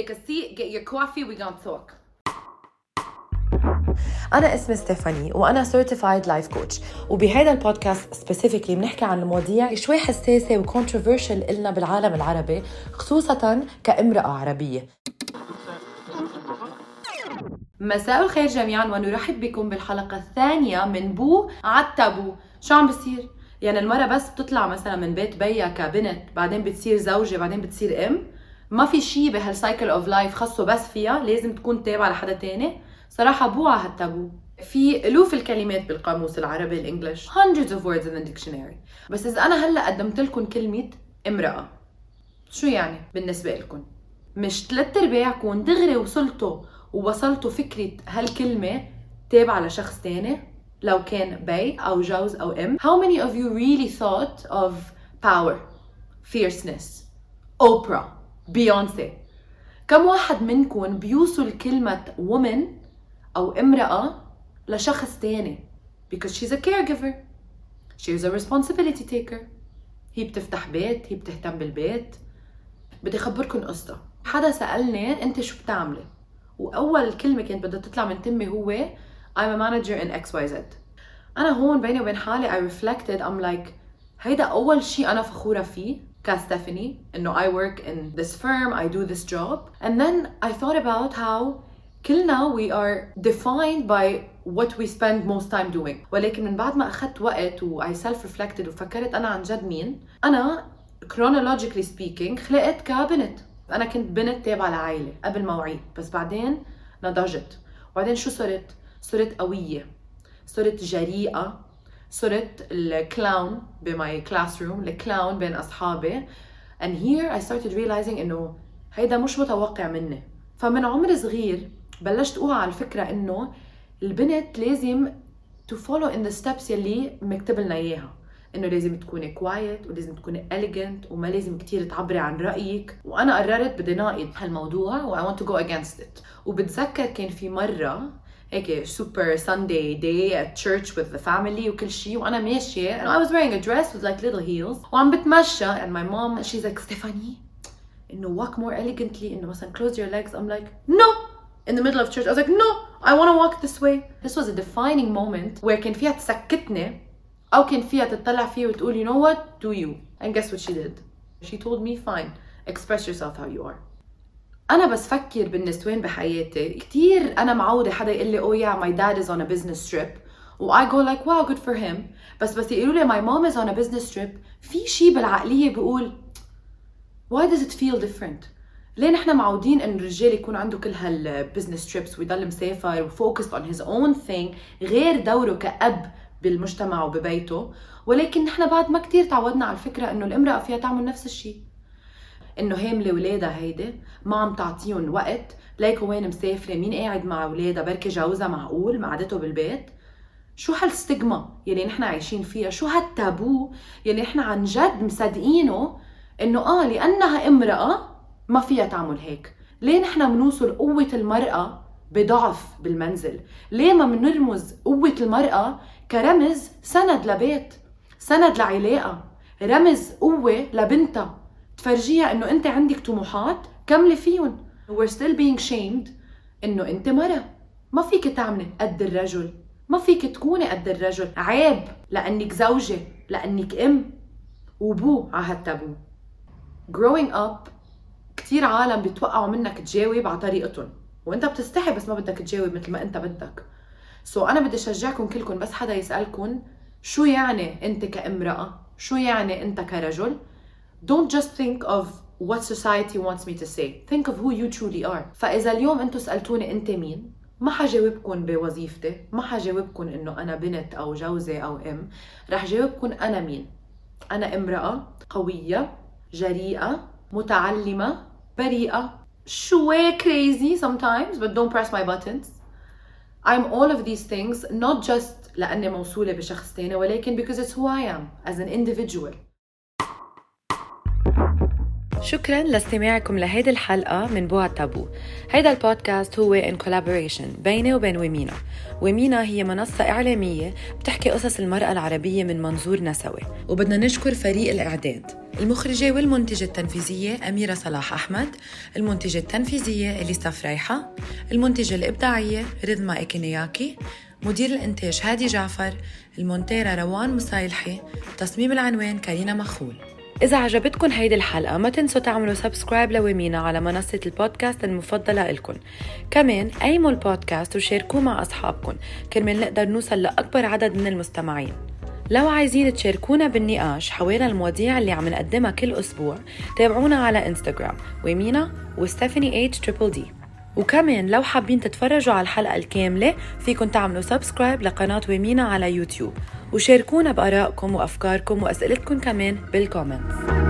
take a seat, get your coffee, we gonna talk. أنا اسمي ستيفاني وأنا certified life coach وبهذا البودكاست specifically بنحكي عن المواضيع شوي حساسة و controversial إلنا بالعالم العربي خصوصا كامرأة عربية مساء الخير جميعا ونرحب بكم بالحلقة الثانية من بو عالتابو شو عم بصير؟ يعني المرة بس بتطلع مثلا من بيت بيها كبنت بعدين بتصير زوجة بعدين بتصير أم ما في شيء بهال cycle of life خاصه بس فيها لازم تكون تابعة لحدا تاني. صراحة بو على هالتابو. في ألوف الكلمات بالقاموس العربي ال English. hundreds of words in the dictionary. بس إذا أنا هلأ قدمت لكم كلمة امرأة شو يعني بالنسبة لكم؟ مش ثلاث ارباعكم دغري وصلتوا ووصلتوا فكرة هالكلمة تابعة لشخص تاني لو كان بي أو جوز أو أم. How many of you really thought of power, fierceness, Oprah, Beyonce كم واحد منكم بيوصل كلمة woman أو امرأة لشخص تاني؟ Because she's a caregiver. She's a responsibility taker. هي بتفتح بيت هي بتهتم بالبيت. بدي أخبركم قصة. حدا سألني أنت شو بتعملي؟ وأول كلمة كانت بدها تطلع من تمي هو I'm a manager in XYZ أنا هون بيني وبين حالي I reflected I'm like هيدا أول شيء أنا فخورة فيه. كستيفاني انه I work in this firm I do this job. And then I thought about how كلنا we are defined by what we spend most time doing. ولكن من بعد ما اخذت وقت و I self reflected وفكرت أنا عن جد مين أنا chronologically speaking خلقت كبنت أنا كنت بنت تابعه لعائله قبل موعيد بس بعدين نضجت وبعدين شو صرت صرت قويه صرت جريئه صرت ال clown ب my classroom ال clown بين أصحابي. And here I started realizing إنه هيدا مش متوقع مني. فمن عمر صغير بلشت اوعى على الفكرة إنه البنت لازم to follow in the steps يلي مكتب لنا إياها. إنه لازم تكوني quiet ولازم تكوني elegant وما لازم كثير تعبري عن رأيك. وأنا قررت بدي ناقض هالموضوع و I want to go against it. وبتذكر كان في مرة هيك سوبر ساندي داي at church with the family وكل شيء وانا ماشيه and I was wearing a dress with like little heels وعم بتمشى and my mom she's like Stephanie انه walk more elegantly انه مثلا close your legs I'm like no in the middle of church I was like no I want to walk this way this was a defining moment where كان فيها تسكتني او كان فيها تطلع فيه وتقول you know what do you and guess what she did she told me fine express yourself how you are أنا بس فكر بالنسوان بحياتي. كثير أنا معودة حدا يقول لي oh yeah my dad is on a business trip. و I go like wow good for him. بس بس يقولوا لي my mom is on a business trip. في شيء بالعقلية بيقول why does it feel different? ليه نحن معودين انه الرجال يكون عنده كل هال business trips ويضل مسافر و focus on his own thing غير دوره كأب بالمجتمع وببيته؟ ولكن نحن بعد ما كتير تعودنا على الفكرة إنه الامرأة فيها تعمل نفس الشيء إنه هاملة ولادها هيدي ما عم تعطيهم وقت. ليكو وين مسافرة؟ مين قاعد مع ولادها؟ بركي جوزها معقول؟ معدته بالبيت؟ شو هالستجما يلي نحن عايشين فيها؟ شو هالتابو يلي نحن عن جد مصدقينه إنه آه لأنها امرأة ما فيها تعمل هيك. ليه نحن بنوصل قوة المرأة بضعف بالمنزل؟ ليه ما بنرمز قوة المرأة كرمز سند لبيت سند لعلاقة؟ رمز قوة لبنتها. تفرجيها إنه أنت عندك طموحات كملي فيهم. We're still being shamed إنه أنت مرة. ما فيك تعملي قد الرجل. ما فيك تكوني قد الرجل. عيب. لأنك زوجة. لأنك أم. وبو على هالتابو. Growing up كثير عالم بيتوقعوا منك تجاوب على طريقتهم. وأنت بتستحي بس ما بدك تجاوب مثل ما أنت بدك. so so أنا بدي أشجعكم كلكم بس حدا يسالكم شو يعني أنت كامراه شو يعني أنت كرجل؟ don't just think of what society wants me to say think of who you truly are فاذا اليوم انتم سالتوني انت مين ما حجاوبكم بوظيفتي ما حجاوبكم انه انا بنت او جوزة او ام رح جاوبكم انا مين انا امراه قويه جريئه متعلمه بريئه شوي crazy sometimes but don't press my buttons I'm all of these things not just لأني موصولة بشخص تاني ولكن because it's who I am as an individual شكرا لاستماعكم لهيدي الحلقة من بوع تابو هيدا البودكاست هو ان كولابوريشن بيني وبين ومينا ومينا هي منصة إعلامية بتحكي قصص المرأة العربية من منظور نسوي. وبدنا نشكر فريق الإعداد. المخرجة والمنتجة التنفيذية أميرة صلاح أحمد المنتجة التنفيذية إليسا فريحة المنتجة الإبداعية ريدما إيكينياكي مدير الإنتاج هادي جعفر المونتيرة روان مصايلحي تصميم العنوان كارينا مخول. إذا عجبتكم هيدي الحلقة ما تنسوا تعملوا subscribe ل Womena على منصة البودكاست المفضلة إلكم كمان قيموا البودكاست وشاركوه مع أصحابكم كرمال نقدر نوصل لأكبر عدد من المستمعين. لو عايزين تشاركونا بالنقاش حوالين المواضيع اللي عم نقدمها كل أسبوع تابعونا على انستغرام Womena و Stephanie H triple D وكمان لو حابين تتفرجوا على الحلقة الكاملة فيكن تعملوا subscribe لقناة Womena على يوتيوب. وشاركونا بآرائكم وأفكاركم وأسئلتكم كمان بال comments